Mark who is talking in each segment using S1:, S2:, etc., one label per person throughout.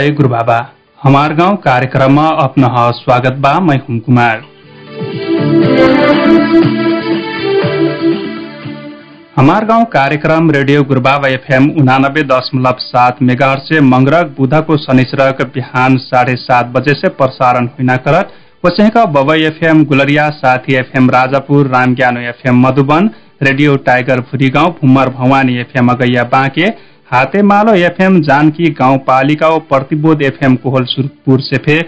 S1: जय गुरु बाबा। हमार गांव कार्यक्रम में अपना स्वागत बा मैं कुमार। हमार गांव कार्यक्रम रेडियो गुरुबाबा एफएम उनानब्बे दशमलव सात मेगा से मंगरक बुधको शनिचर बिहान साढे सात बजे से प्रसारण हुना करत वसैका Babai FM Gulariya Sathi FM Rajapur रामज्ञानो FM Madhuban radio tiger Bhurigaun भुमर Bhawani FM Agaiya Banke Hatemalo FM Janaki गाउँपालिका प्रतिबोध एफएम कोहल सुरपुर से फे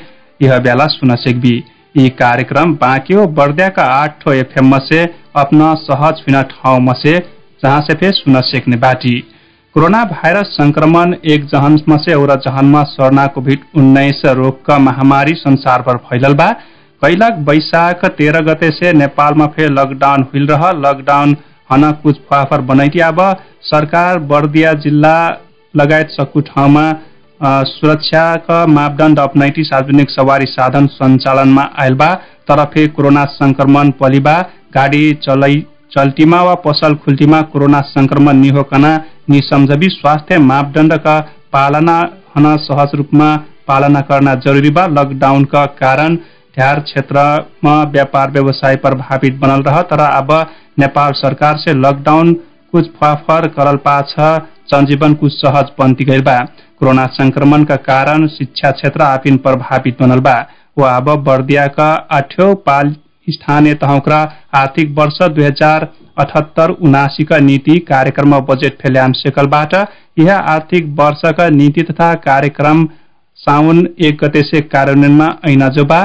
S1: यह बेला सुन सकबी। यी कार्यक्रम बाँकी ओ बर्दियाका आठ एफएम से अपना सहज फिना ठाउँ मसे जहाँ से फे सुन सकने बाटी। कोरोना भाइरस संक्रमण एक जहन से और जहनमा सर्ना कोभिड उन्नाइस रोग का महामारी संसार भर फैलल बा कैलक बैशाख तेरह गते से नेपालमा फे लकडाउन हुइल रह लकडाउन कुछ फाफर बनैती अब सरकार बर्दिया जिल्ला लगायत सकु ठाउँमा सुरक्षाका मापदण्ड अपनाइटी सार्वजनिक सवारी साधन सञ्चालनमा आयल बा। तर फे कोरोना संक्रमण पलिबा। गाडी चलै चल्टीमा वा पसल खुल्टीमा कोरोना संक्रमण निहोकना निसम्झबी। स्वास्थ्य मापदण्डका पालना हन सहज रूपमा पालना गर्न जरुरी बा। लकडाउनका कारण ढ्यार क्षेत्रमा व्यापार व्यवसाय प्रभावित बनल रह तर अब नेपाल सरकार से लकडाउन कुछ फाफर करल पाछ जनजीवन कुछ सहज बन्ती गइल बा। कोरोना संक्रमण का कारण शिक्षा क्षेत्र आपिन प्रभावित बनल बा। वो अब बर्दियाका आठौं पाल स्थानीय तहका आर्थिक वर्ष दुई हजार अठहत्तर उनासी का नीति कार्यक्रम बजेट फेल्याम सेकलबाट यह आर्थिक वर्षका नीति तथा कार्यक्रम साउन एक गते से कार्यान्वयनमा ऐनजोबा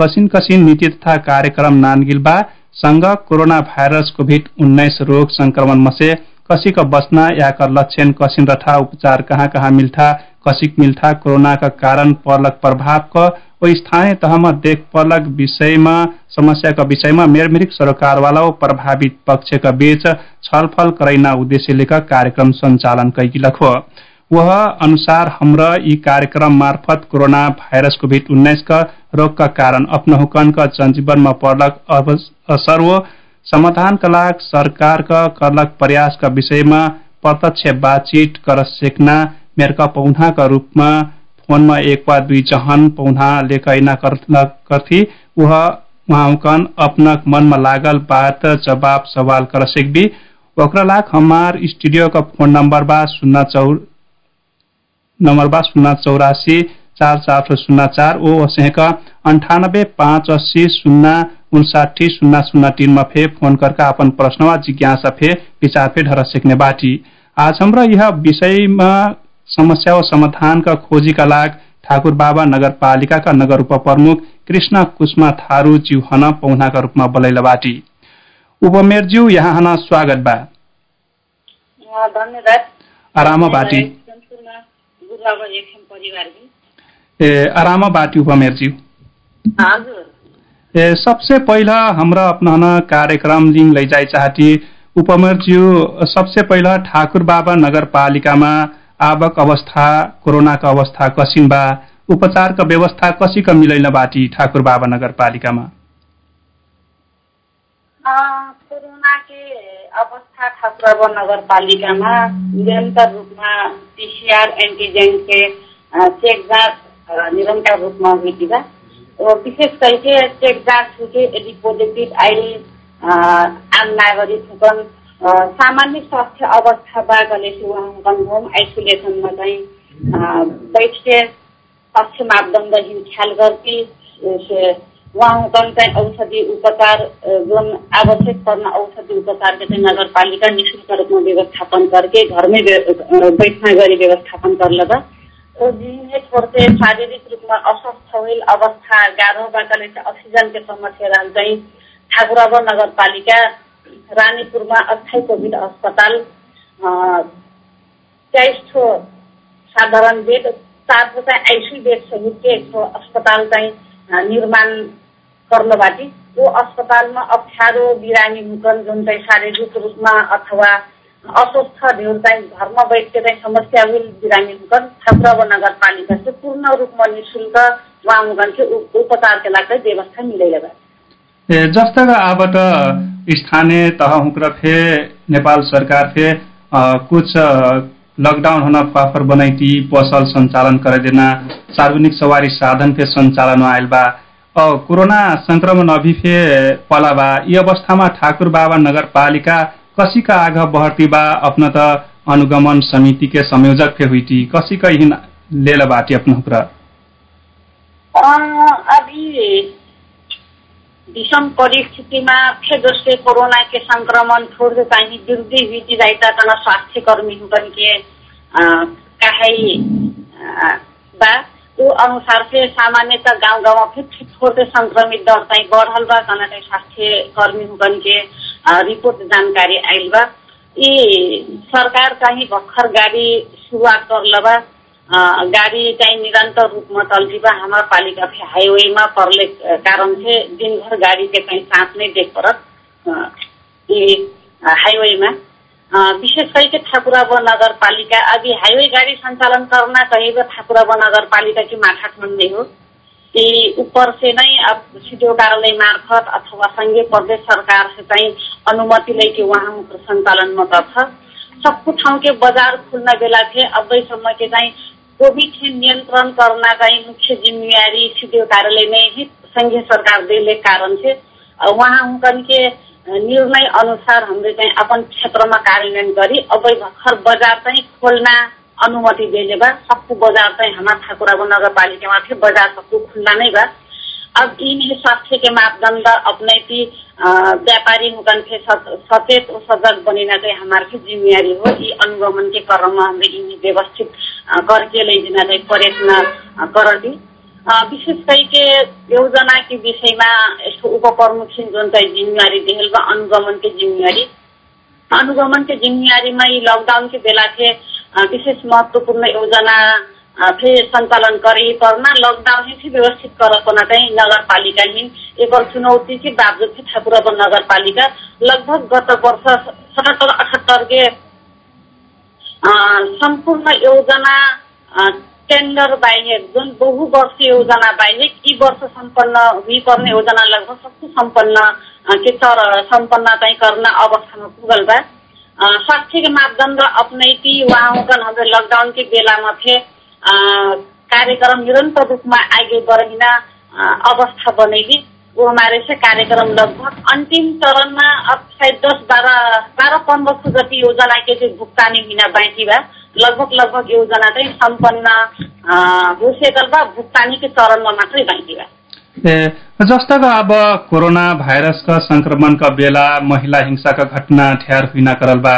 S1: कसिन कसिन नीति तथा कार्यक्रम नानगिलबा संघ कोरोना भाइरस कोभिड उन्नाइस रोग संक्रमण मसे कसिक बस्ना याकर लक्षण कसिन रठा उपचार कहाँ कहाँ मिल्था कसिक मिल्था कोरोना का कारण पर्लक प्रभाव क ओ स्थानीय तहमा देख पर्लक विषयमा समस्याका विषयमा मेरमिरिक सरकारवाला ओ प्रभावित पक्षका बीच छलफल करैना उद्देश्य लेकर कार्यक्रम संचालन कैगिलक हो। वह अनुसार हमरा यी कार्यक्रम मार्फत कोरोना भाइरस कोभिड उन्नाइस का रोग का कारण अपनहुकन का जनजीवनमा पर्लक हो समाधान का लाग सरकार का करलक प्रयास का विषयमा प्रत्यक्ष बातचीत कर सेक्ना मेरका पौधा का रूपमा फोनमा एक वा दुई जहन पौधा लेखैना करथी। वह उहाँकन अपनक मनमा लागल बात जवाब सवाल कर सकबी ओकरा लाख हमार स्टूडियो का फोन नंबर बा शून्य नंबर बा शून्य चौरासी चार चार शून्य चार ओ असेका अंठानब्बे पाँच अस्सी शून्य उनसाठी शून्य शून्य तीन में फे फोन करके अपन प्रश्न वा जिज्ञासा फे विचार फे ढर सकने बाटी। आज हमरा यह विषय में समस्या और समाधान का खोजी का लाग ठाकुर बाबा नगर पालिका का नगर उप प्रमुख कृष्ण कुष्मा थारू ज्यू हन पौना का रूपमा बोलैला बाटी। उपमेयर ज्यू यहाँ हन स्वागत बा।
S2: धन्यवाद।
S1: आराम बाटी। ए आराम ए सबसे पहिला हमरा अपना कार्यक्रम लिंग लै जाए चाहती उपमेयर ज्यू सबसे पहिला ठाकुर बाबा नगर पालिकामा आवक अवस्था कोरोना का अवस्था कसिन बा उपचार का व्यवस्था कसी का मिलैन बाटी ठाकुर बाबा नगर पालिकामा
S2: कोरोना के अवस्था ठाकुराबा नगर पालिकामा निरन्तर रूपमा पिसिआर एन्टिजेन के चेक जाँच निरन्तर रूपमा हुइदिबा विशेष करके चेक जाँच हुके यदि पोजिटिभ आइल आम नागरिक हुकन सामान्य स्वास्थ्य अवस्था बागले चाहिँ उहाँकन होम आइसोलेसनमा चाहिँ बैठ के स्वास्थ्य मापदण्ड हिम ख्याल गर्थे उहाँकन चाहिँ औषधि उपचार जुन आवश्यक पर्ने औषधि उपचार के चाहिँ नगरपालिका निशुल्क रूपमा व्यवस्थापन करके घरमै बैठना गरी व्यवस्थापन करलदा तो जिने छोड़ते शारीरिक रूपमा अस्वस्थ होइल अवस्था गाह्रो बाकाले चाहिँ अक्सिजन के समस्या रहल चाहिँ ठाकुराबर नगरपालिका रानीपुरमा अस्थायी कोभिड अस्पताल ठो साधारण बेड चार चाहिँ आइसियु बेड सहित के एक ठो अस्पताल चाहिँ निर्माण गर्नबाटी त्यो अस्पतालमा अप्ठ्यारो बिरामी हुकन जुन चाहिँ शारीरिक रूपमा अथवा अस्वस्थ ढेउ चाहिँ घरमा बैठके चाहिँ समस्या हुल बिरामी हुकन ठाकुरावा नगरपालिका चाहिँ पूर्ण रूपमा निशुल्क उहाँ हुकन चाहिँ उपचारके लागि व्यवस्था मिलेर
S1: ए जस्ता आबाट स्थानीय तह हुक्र फे नेपाल सरकार फे कुछ लॉकडाउन होना फाफर बनैती पसल संचालन करे देना सार्वजनिक सवारी साधन पे संचालन आयल बा और कोरोना संक्रमण अभी फे पला बा ई अवस्थामा ठाकुर बाबा नगर पालिका कसी का आग बढ़ती बा अपना त अनुगमन समिति के संयोजक फे हुई कसी का हिन लेल बाटी
S2: विषम परिस्थितिमा फिर जसले कोरोना के संक्रमण छोड़ चाहिँ विरुद्धै हुई रहता तना स्वास्थ्य कर्मी हुकन के काहे बा वो अनुसार से सामान्यतः गांव गांव फिर छोटे संक्रमित दर चाहिँ बढ़ल बा तना चाहिँ स्वास्थ्य कर्मी हुकन रिपोर्ट जानकारी आयल बा। यी सरकार चाहिँ भर्खर गाडी सुरुवात करल बा। गाडी चाहिँ निरन्तर रूपमा चल्तीबा हाम्रो पालिका हाइवेमा पर्ले कारण चाहिँ दिनभर गाडी चाहिँ साथ नै देख परत हाइवेमा। विशेष करके ठाकुराब नगरपालिका अभी हाईवे गाड़ी संचालन करना चाहिए ठाकुराब नगरपालिका की माठाठमंडी हो। कि ऊपर से अब सीटों कार्यालय मार्फत अथवा संघीय प्रदेश सरकार चाहिँ अनुमति लेके वहाँ संचालन मत छ सबको ठाउँ के बजार खुल्न बेला थे अबैसम्म के चाहिँ कोभिड से नियंत्रण करना चाहिँ मुख्य जिम्मेवारी सीटों कार्यालय ही संघीय सरकार देले कारण से। वहाँ उनकन के निर्णय अनुसार हामीले चाहिँ अपन क्षेत्रमा कार्यान्वयन गरी अब भर्खर बजार चाहिँ खोल्न अनुमति दिले बा। सबको बजार चाहिँ हाम्रो ठाकुराबो नगरपालिकामा थियो बजार सबको खुल्ला नै बा। अब यिनी स्वास्थ्य के अपनैती व्यापारी हुकन के सचेत सजग बनिना चाहिँ हमारे जिम्मेवारी हो। यी अनुगमन के क्रममा हामीले यिनी व्यवस्थित करके लैदिन चाहिँ प्रयत्न करती विशेष गरिके योजना के विषयमा यसको उपप्रमुख जुन चाहिँ जिम्मेवारी देखेल बा अनुगमन के जिम्मेवारी। अनुगमन के जिम्मेवारीमा यी लकडाउन के बेला के विशेष महत्वपूर्ण योजना फिर संचालन करे पर्ना लकडाउन ही व्यवस्थित करपना चाहिँ नगरपालिका हिन एक चुनौती के बावजूद चाहिँ ठाकुरब नगरपालिका। लगभग गत वर्ष सतहत्तर अठहत्तर के सम्पूर्ण योजना टेन्डर बाहेक जुन बहुवर्ष योजना बाहेक यी वर्ष सम्पन्न हुनुपर्ने योजना लगभग सबै सम्पन्न के तर सम्पन्न चाहिँ गर्न अवस्थामा पुगल बा। स्वास्थ्य मापदण्ड अपनैती वहाँ हाम्रो लकडाउन बेलामा थिए। कार्यक्रम निरन्तर रूपमा आगे बढ़िन अवस्था बनेली वो हमारे कार्यक्रम लगभग अंतिम चरणमा अब शायद दस बाह्र बाह्र पन्ध्र सौ जति योजना के चाहिँ भुक्तानी हुन बाँकी बा लगभग लगभग योजना चाहिँ सम्पन्न होसेकल बा भुक्तानीको चरणमा मात्रै बाँकी बा
S1: ए जस्ता अब कोरोना भाइरसका संक्रमणका बेला महिला हिंसाका घटना ठ्यार हुन करल बा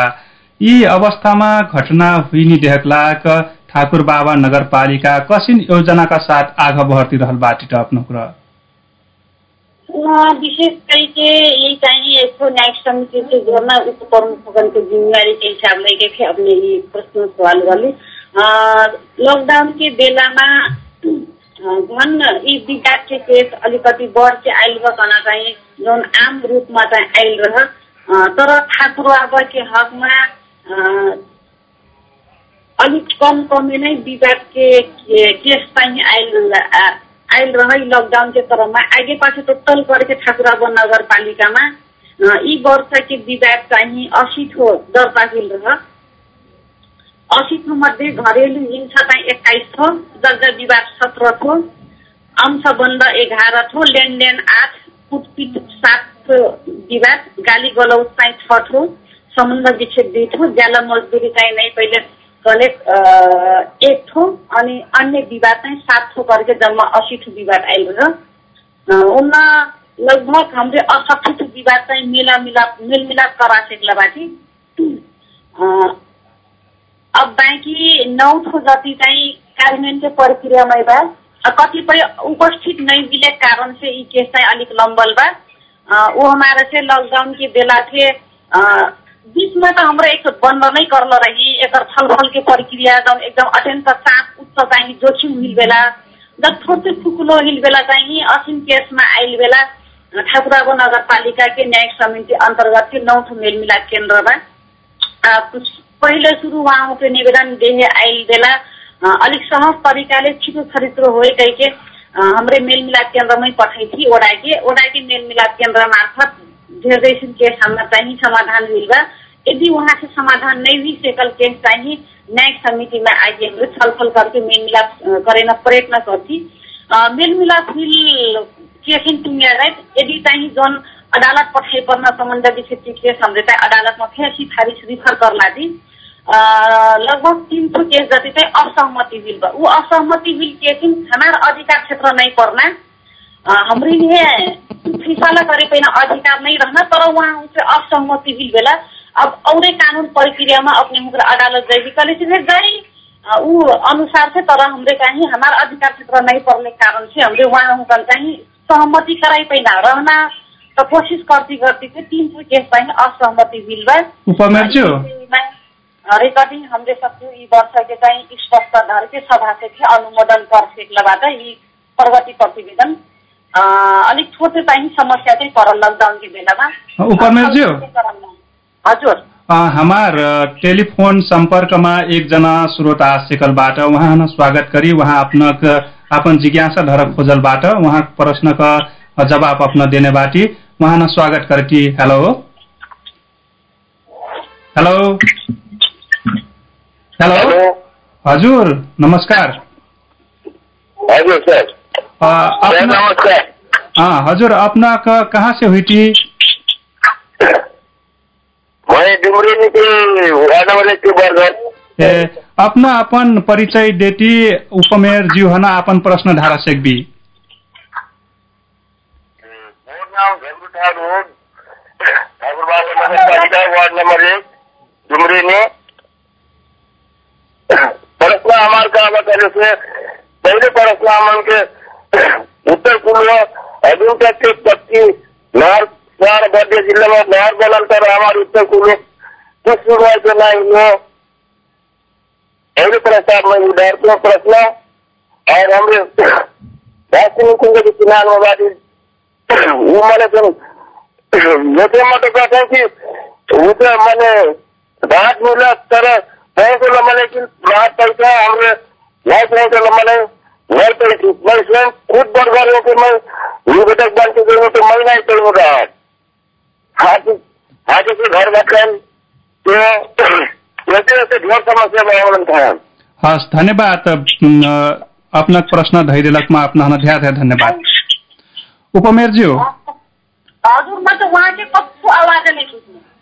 S1: यी अवस्थामा घटना हुइनी देखलाक ठाकुर बाबा नगरपालिका कसिन योजनाका साथ आगा बढ़ती रहल बाटी त आफ्नो कुरा
S2: विशेष करके यही चाहिँ यसको न्यायिक समिति से गर्न उपप्रमुखको जिम्मेवारी के हिसाबले के थिए अपने यी प्रश्न सवाल गर्ने। लकडाउन के बेलामा झन् यी के केस अलिकति बढ चाहिँ आइल भकन चाहिँ जुन आम रूपमा चाहिँ आइल रह। तर ठाकुर अब के हकमा अलिक कम कमी नै विवाद के केस चाहिँ आइल आइल रह लकडाउन के क्रममा आगे पछि टोटल करके ठाकुराब नगरपालिकामा यी वर्ष के विवाद चाहिँ असी ठो दर्ता रह। असी ठो मध्ये घरेलु हिंसा चाहिँ एक्काइस थो जग्गा विवाद सत्र थो अंशबन्ध एघार थो लेनदेन आठ कुटपिट सात विवाद गाली गलौज चाहिँ छ ठो सम्बन्ध विच्छेद दुई ठो ज्याला मजदुरी चाहिँ नै पहिले एक ठो अनि अन्य विवाद चाहिँ सात ठो करके जम्मा अस्सी ठो विवाद आइल र उनमा लगभग हाम्रो अठसट्ठी ठो विवाद चाहिँ मिला मिलाप मेलमिलाप करा सेक्ला बाटी अब बाँकी नौ ठो जति चाहिँ कार्यान्वयनको प्रक्रियामै बा कतिपय उपस्थित नै मिले कारण से यी केस चाहिँ अलिक लम्बल बा। वो हमारा से लकडाउन के बेला थे बीचमा त हाम्रो एक बन्द नै गर्न रही एकर छलफल के प्रक्रिया एकदम अत्यन्त चाप उच्च चाहिँ जोखिम हिल बेला थोरै ठुकुलो हिल बेला चाहिँ असिम केसमा आइल बेला ठाकुराबो नगरपालिका के न्यायिक समिति अन्तर्गत के नौठो मेलमिलाप केन्द्रमा पहिले सुरु उहाँको निवेदन देहे आइल बेला अलिक सहज तरिकाले छिटो छरित्रो हो कहिके हाम्रै मेलमिलाप केन्द्रमै पठाइ ओडाके ओडाके मेलमिलाप केन्द्र मार्फत धेरै केस हाम्रा चाहिँ समाधान बा यदि से समाधान नहीं हुई केस चाहिए न्यायिक समिति में छलफल करके मेल मिलाप करे न प्रयत्न करती मेल मिलाप केसिन टुङ्ग्याएर यदि चाहिँ जन अदालत पठाइ पर्न सम्बन्ध विषय केस हमरे चाहिँ अदालतमा फेरि खारिज रिफर गर्ला दी। लगभग तीन सौ केस जति चाहिँ असहमति बिल भयो। ऊ असहमति बिल केसिन हमार अधिकार क्षेत्र नहीं पर्ना। हाम्रो फिसाला करे पहिला अधिकार नहीं रहना तर उहाँ चाहिँ असहमति बिल बेला अब औरै कानुन प्रक्रियामा अपने मुख अदालत जाएगी कले से गई ऊ अनुसार से तर हमरे कहीं हमारा अधिकार क्षेत्र नहीं पड़ने कारण से हमरे वहाँ कहीं सहमति कराई पहिना रहना। तो कोशिश करती करती चाहिँ तीन सौ केस चाहिँ असहमति बिल
S1: भयो
S2: रिकर्डिङ हमरे सक्यो यी वर्ष के चाहिँ स्पष्ट धर के सभा से अनुमोदन कर सेक्लाबाट यी प्रगति प्रतिवेदन अलिक छोटो चाहिँ समस्या चाहिँ पर लकडाउन के बेलामा हजुर।
S1: हमार टेलिफोन संपर्कमा एकजना श्रोता सेकलबाट उहाँ स्वागत करी उहाँ अपन अपन जिज्ञासा धर खोजलबाट उहाँ प्रश्न का जवाब अपना देने बाटी। वहाँ स्वागत करती हेलो। हेलो। हेलो। हजुर नमस्कार।
S3: हजुर सर। नमस्कार।
S1: हाँ हजुर अपना कहाँ से हुई थी
S3: डुमरी निकल वार्ड नंबर एक के बरगढ़
S1: ए अपना अपन परिचय देती उपमेयर जी हना अपन प्रश्न धारा सेकबी
S3: मोर नाम झगड़ू रोड ठाकुर बाबा नगर पालिका वार्ड नंबर एक डुमरी ने प्रश्न हमारे कहा बता से पहले प्रश्न हम के उत्तर पूर्व अजून तक के पक्की नहर बर्दिया जिले में नहर बनल तर हमारे उत्तर पूर्व कुछ शुरुआत नहीं हुआ पहले प्रस्ताव में उधार को प्रश्न हमरे राष्ट्रीय कुंज के चुनाव में बात वो मैंने सुन मोटे मोटे कहते हैं कि उसे मैंने राहत मिला तरह पहुंच मैंने कि राहत पैसा हमरे नहीं पैसी मैं स्वयं खुद हाथी हाथी से घर बैठे तो वैसे वैसे ढेर समस्या में था।
S1: हस् धन्यवाद। अपना प्रश्न धैर्यलकमा अपना धेरै धेरै धन्यवाद। उपमेयरज्यू
S2: हजुर म त उहाँकै कस्तो आवाज नै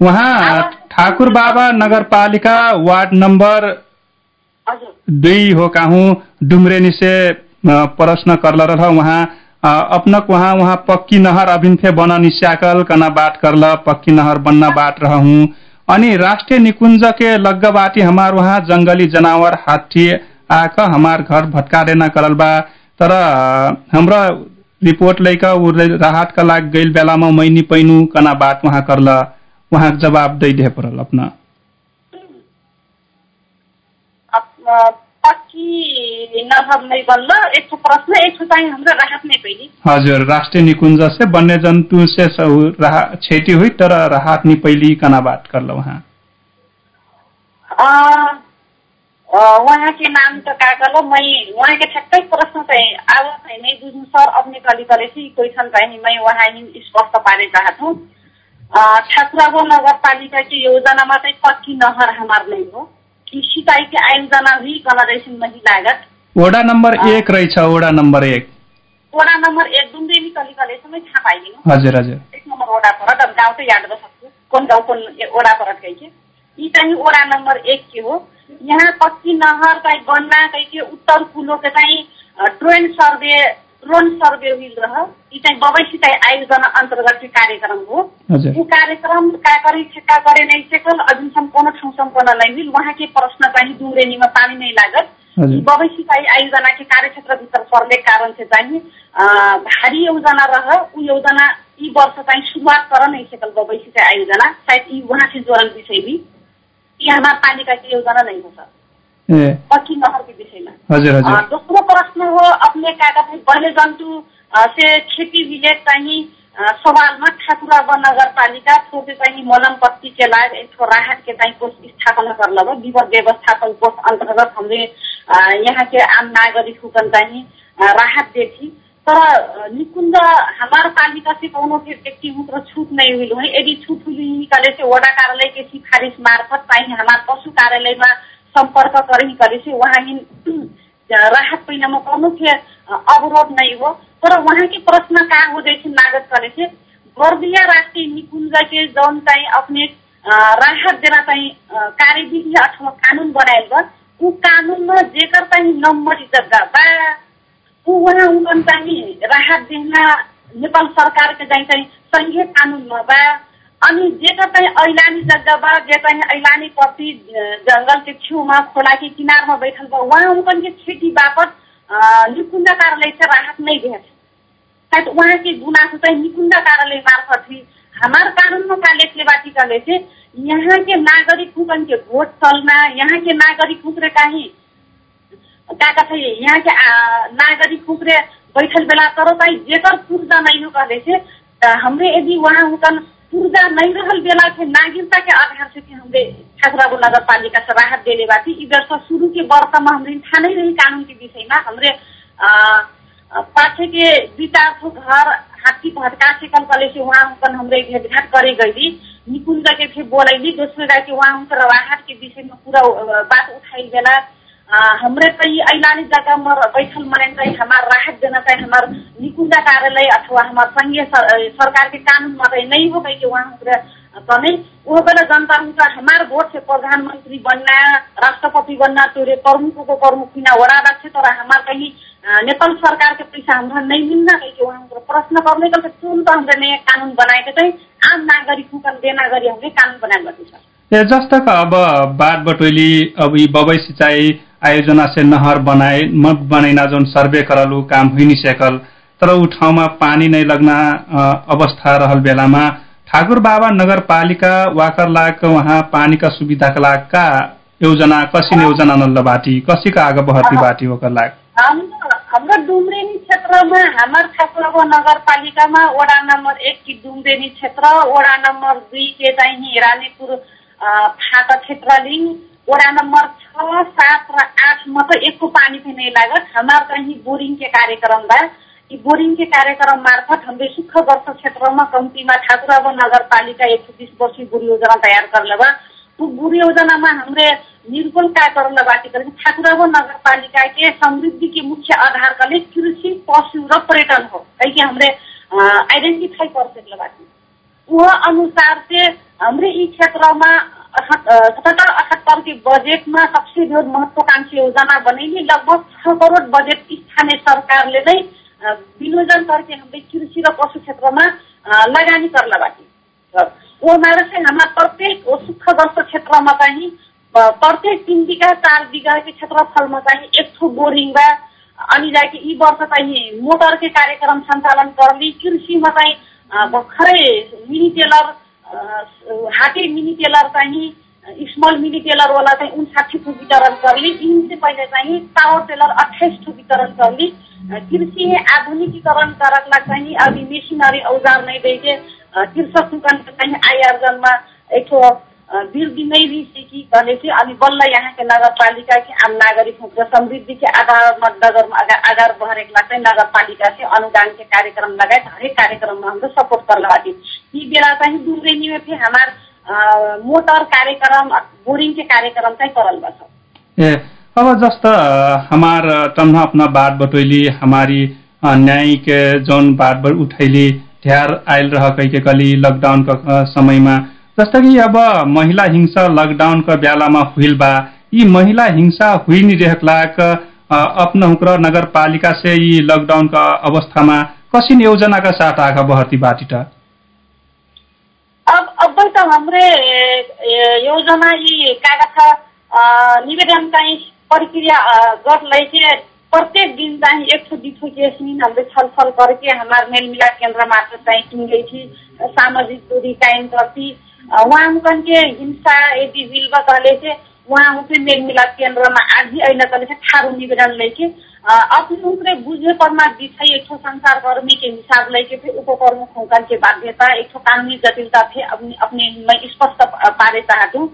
S1: उहाँ ठाकुर बाबा नगरपालिका वार्ड नंबर दुई हो काहू डुमरेनी से प्रश्न करल रह वहाँ अपनक वहाँ वहाँ पक्की नहर अभिन थे बन निस्याकल कना बात करल पक्की नहर बनना बात रहूं। अनि राष्ट्रिय निकुंज के लग्गबाटी हमार वहाँ जंगली जनावर हाथी आक हमार घर भटका देना करल बा तर हमरा रिपोर्ट लैका उ राहत का लाग गईल बेलामा मैनी पैनु कना बात वहाँ करल। वहाँ जवाब दै दे परल अपना।
S2: प्रश्न चाहिँ हाम्रो राहत
S1: हजुर राष्ट्रिय निकुंज से वन्य जंतु से क्षति हुई तर राहत नहीं पैली कना बात करल वहाँ
S2: वहाँ के नाम त मै वहाँ के ठ्याक्कै प्रश्न चाहिँ अब चाहिँ नहीं बुझ्नु सर अपने कली करे थी क्वेश्चन चाहिँ मैं वहाँ स्पष्ट पारे चाहत हूँ ठाकुराबो नगरपालिका की योजनामा चाहिँ पक्की नहर हमार हो। सिंचाई की आयोजना हुई नहीं लागत।
S1: वडा नंबर एक रहेछ वडा नंबर एक।
S2: वडा नंबर एक डुम्रेनी कलिकलेसम्मै थाहा पाइदिनु।
S1: हजुर हजुर।
S2: एक नम्बर वडा परत अब गाउँ चाहिँ याद सक्छु कुन गाउँ कुन वडा परत कहि के यी चाहिँ वडा नम्बर एक के हो? यहाँ पक्की नहर चाहिँ गन्ना कहि के उत्तर कुलो के चाहिँ ड्रोन सर्वे ड्रोन सर्वे हुई रह। यी चाहिँ बबै सिंचाई आयोजना अन्तर्गत कार्यक्रम हो। ऊ कार्यक्रम का करे का करे नहीं सकल अजुन सम्पूर्ण ठाउँ सम्पन्न नहीं हुई वहाँ के प्रश्न चाहिँ डुम्रेनीमा पानी नहीं लागत। बबै सिंचाई आयोजना के कार्यक्षेत्र भित्र पर्ने कारण से चाहिँ भारी योजना रह। ऊ योजना यी वर्ष चाहिँ सुरुवात कर नहीं सकल बबै सिंचाई आयोजना। शायद यी जोड़ल विषय भी ये हमारा पालिका की योजना नहीं हो सर।
S1: ए।
S2: पक्की नहर के विषय में
S1: हजुर।
S2: अ,
S1: हजुर
S2: दोस्रो प्रश्न हो का वन्य जंतु अ, से खेती विलेज चाहिँ सवालमा ठाकुरा वन नगरपालिका छोटे चाहिँ मलमपट्टी के लाग एक ठो राहत के चाहिँ कोष स्थापना कर लब विपद व्यवस्थापन कोष अंतर्गत हमने अ, यहाँ के आम नागरिक हुकन चाहिँ राहत देखी तर निकुंज हमार पालिका से कोनो फिर व्यक्तिगत छूट नहीं हुई है। यदि छूट हुई से वडा कार्यालय के सिफारिश मार्फत चाहिँ हमार पशु कार्यालयमा संपर्क करे करे से वहाँ ही राहत पहिनामा कोनो फिर अवरोध नहीं हो। तर वहाँ के प्रश्न का हो जैसे नागत करे से बर्दिया राष्ट्रिय निकुंज के जौन चाहिँ अपने राहत देना चाहिँ कार्यविधि अथवा कानुन बनाएल बा ऊ कानुनमा जेकर चाहिँ नम्बर जग्गा बा ऊ वहाँ उनकन चाहिँ राहत देना नेपाल सरकारके चाहिँ चाहिँ सङ्घीय कानुनमा बा। अनि जेकर चाहिँ ऐलानी जग्गा बा जे चाहिँ ऐलानी प्रति जङ्गल के छेउमा खोला के किनारमा बैठल बा वहाँ उनकन के खेती बापत निकुञ्ज से राहत नहीं दिया शायद वहाँ के गुनासो चाहिँ निकुञ्ज कार्यालय मार्फत ही हमार कानून में का लेखले बाटी से यहाँ के नागरिक हुकन के वोट चलना यहाँ के नागरिक हुकरे काही का कथा यहाँ के नागरिक हुकरे बैठल बेला तर चाहिँ जेकर पूर्जा नहीं हो हमरे यदि वहाँ हुकन पूर्जा नहीं रहल बेला के नागरिकता के आधार से कि हमरे ठाकुराबो नगर पालिका से राहत देले बाटी ई वर्ष शुरू के वर्ष में हमरे था नहीं रही कानून के विषय हमरे थो घर हाथी भटका से कल कले से वहाँ हुकन हमरे भेटघाट करे गई निकुंज के फिर बोलैली दोस्रो जाए के वहाँ बात उठाई बेला हमरे तो ये ऐलानी जगह में बैठल मने चाहिए हमार राहत देना चाहिए हमार निकुंजा कार्यालय अथवा हमार संघीय सर, सरकार के कानून में नहीं हो कि वहाँ तने वो बेला जनता हुनका हमार वोट से प्रधानमंत्री बनना राष्ट्रपति बनना तोरे प्रमुख को प्रमुख बिना वड़ा रखे तर हमार कहीं नेपाल सरकार के पैसा हमरा नहीं मिलना है कि वहाँ प्रश्न करने का तुम तो हमरे नया कानून बनाए के चाहिँ आम नागरिक को देना गरी हमरे कानून बनाए गर्दैछ
S1: जस्ता अब बाढ़ बटोली अब ई बबई सिंचाई आयोजना से नहर बनाए मत बनैना जोन सर्वे करल काम नहीं सकल। तर ऊ ठाउँमा पानी नै लग्न अवस्था रहल बेलामा ठाकुर बाबा नगरपालिका वाकर लाग वहाँ पानी का सुविधा का लाग का योजना कसी योजना नल्ल बाटी? कसी का आगे बहती बाटी ओकर लाग
S2: हाम्रो डुम्रेनी क्षेत्रमा हाम्रो ठाकुरको नगरपालिकामा वडा नम्बर एक कि डुम्रेनी क्षेत्र वडा नम्बर दुई के चाहिँ रानीपुर फाटा क्षेत्र लिङ वडा नम्बर छ सात र आठमा त एकको पानी पनि नहीं लागत हाम्रो कहीं बोरिङ के कार्यक्रम बा यी बोरिङ के कार्यक्रम मार्फत हामीले सुखग्रस्त क्षेत्रमा कम्तीमा ठाकुराब नगरपालिका एक सौ बिस वर्षीय बुढी योजना तयार करले बा त्यो बुढी योजनामा हामीले निर्गुण काय करल बाटी करें ठाकुराब नगरपालिका के समृद्धि के मुख्य आधार कले कृषि पशु र पर्यटन हो। कहीं हमरे आइडेंटिफाई कर सकले बाटी वह अनुसार से हमरे ई क्षेत्रमा सतहत्तर अठहत्तर के बजेट में सबसे जो महत्वाकांक्षी योजना बनेली। लगभग छ करोड़ बजेट स्थानीय सरकारले नै विनियोजन करके कृषि र पशु क्षेत्रमा लगानी करला बाटी वो से हमारा प्रत्येक सुखग्रस्त क्षेत्रमा चाहिँ प्रत्येक तिन बिघा चार बिघा के क्षेत्रफलमा चाहिँ एक ठो बोरिङ बा अनि जाके यी वर्ष चाहिँ मोटर के कार्यक्रम सञ्चालन करली कृषिमा चाहिँ भर्खरै मिनी टेलर हाटे मिनी टेलर चाहिँ स्मल मिनी टेलर वाला चाहिँ उन्साठी ठो वितरण करली इनसे पहिले चाहिँ पावर टेलर अठाइस ठो वितरण करली कृषि आधुनिकीकरण करकला चाहिँ अभी मेसिनरी औजार नहीं देके कृषक दुकान चाहिँ आय आर्जनमा एक ठो वृद्धि नै रिसेकी कहले चाहिँ अनि बल्ल यहाँ के नगरपालिका के आम नागरिक र समृद्धि के आधारमा नगरमा आधार बहरेकला चाहिँ नगरपालिका से अनुदान के कार्यक्रम लगायत हरेक कार्यक्रममा हाम्रो सपोर्ट करला बाटी यी बेला चाहिँ दुर्रेनी में फिर हमार मोटर कार्यक्रम बोरिंग के कार्यक्रम चाहिँ करल बस
S1: ए अब जस्तो हमार टन्हा अपना बात बटोली हमारी न्यायिक जौन बात उठैली ढ्यार आयल रह के कली लकडाउन का समयमा जस्तो कि अब महिला हिंसा लकडाउन का बेलामा हुइल बा। यी महिला हिंसा हुई नहीं रहलाक अपना हुक्र नगर पालिका से यी लकडाउन का अवस्थामा कसिन योजना का साथ आगा बहती बाटीटा
S2: अब अब त हमरे योजना यी कागज निवेदन चाहिँ प्रक्रिया गर्दै के प्रत्येक दिन चाहिँ एक सौ दुई सौ केस में हमने छलफल करके हमारे मेल मिलाप केंद्र मार्फत चाहिँ थी सामाजिक दूरी कायम करती वहाँ के हिंसा यदि बिल्वा कहले से वहाँ उनके मेल मिलाप केंद्र में आज अहिना कहले से ठारू निवेदन लेके अपने उनके बुझे परमा दिखाई एक संसार कर्मी के हिसाब लेके फिर उप प्रमुख उनकन के बाध्यता एक कानूनी जटिलता थे अपने स्पष्ट पारे चाहतू।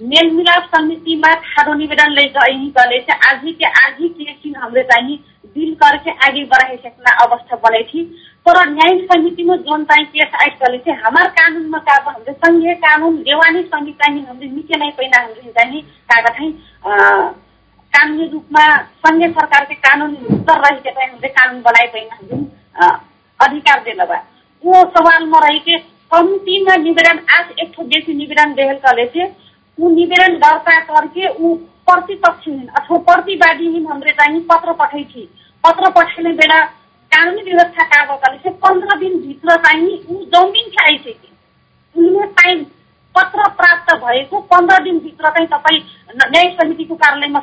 S2: मेलमिलाप समितिमा ठाडो निवेदन ले गई गले से आज के आज के दिन हमरे चाहिए दिल करके आगे बढ़ाई सकना अवस्था बने थी तर न्यायिक समिति में जोन चाहिए केस गले से हमार कानून में का हमरे संघीय कानून देवानी संहित हमरे नीचे नहीं पैना हमरे चाहिए कागज है कानुनी रूपमा संघीय सरकार के कानून उत्तर रही के हमरे कानून बनाए पैना हमरे अधिकार देला बा वो सवाल में रही के कम्तीमा निवेदन आज एक ठो बेसी निवेदन देहल से ऊ निवेदन दर्ता करके ऊ प्रतिपक्षहीन अथवा प्रतिवादीहीन हमरे चाहिँ पत्र पठाइ थी पत्र पठाउने बेला कानुनी व्यवस्था कागजले चाहिँ पन्ध्र दिनभित्र चाहिँ ऊ जमिन आइसके उनले टाइम पत्र प्राप्त भएको पन्ध्र दिनभित्र चाहिँ तपाईँ न्याय समितिको कार्यालयमा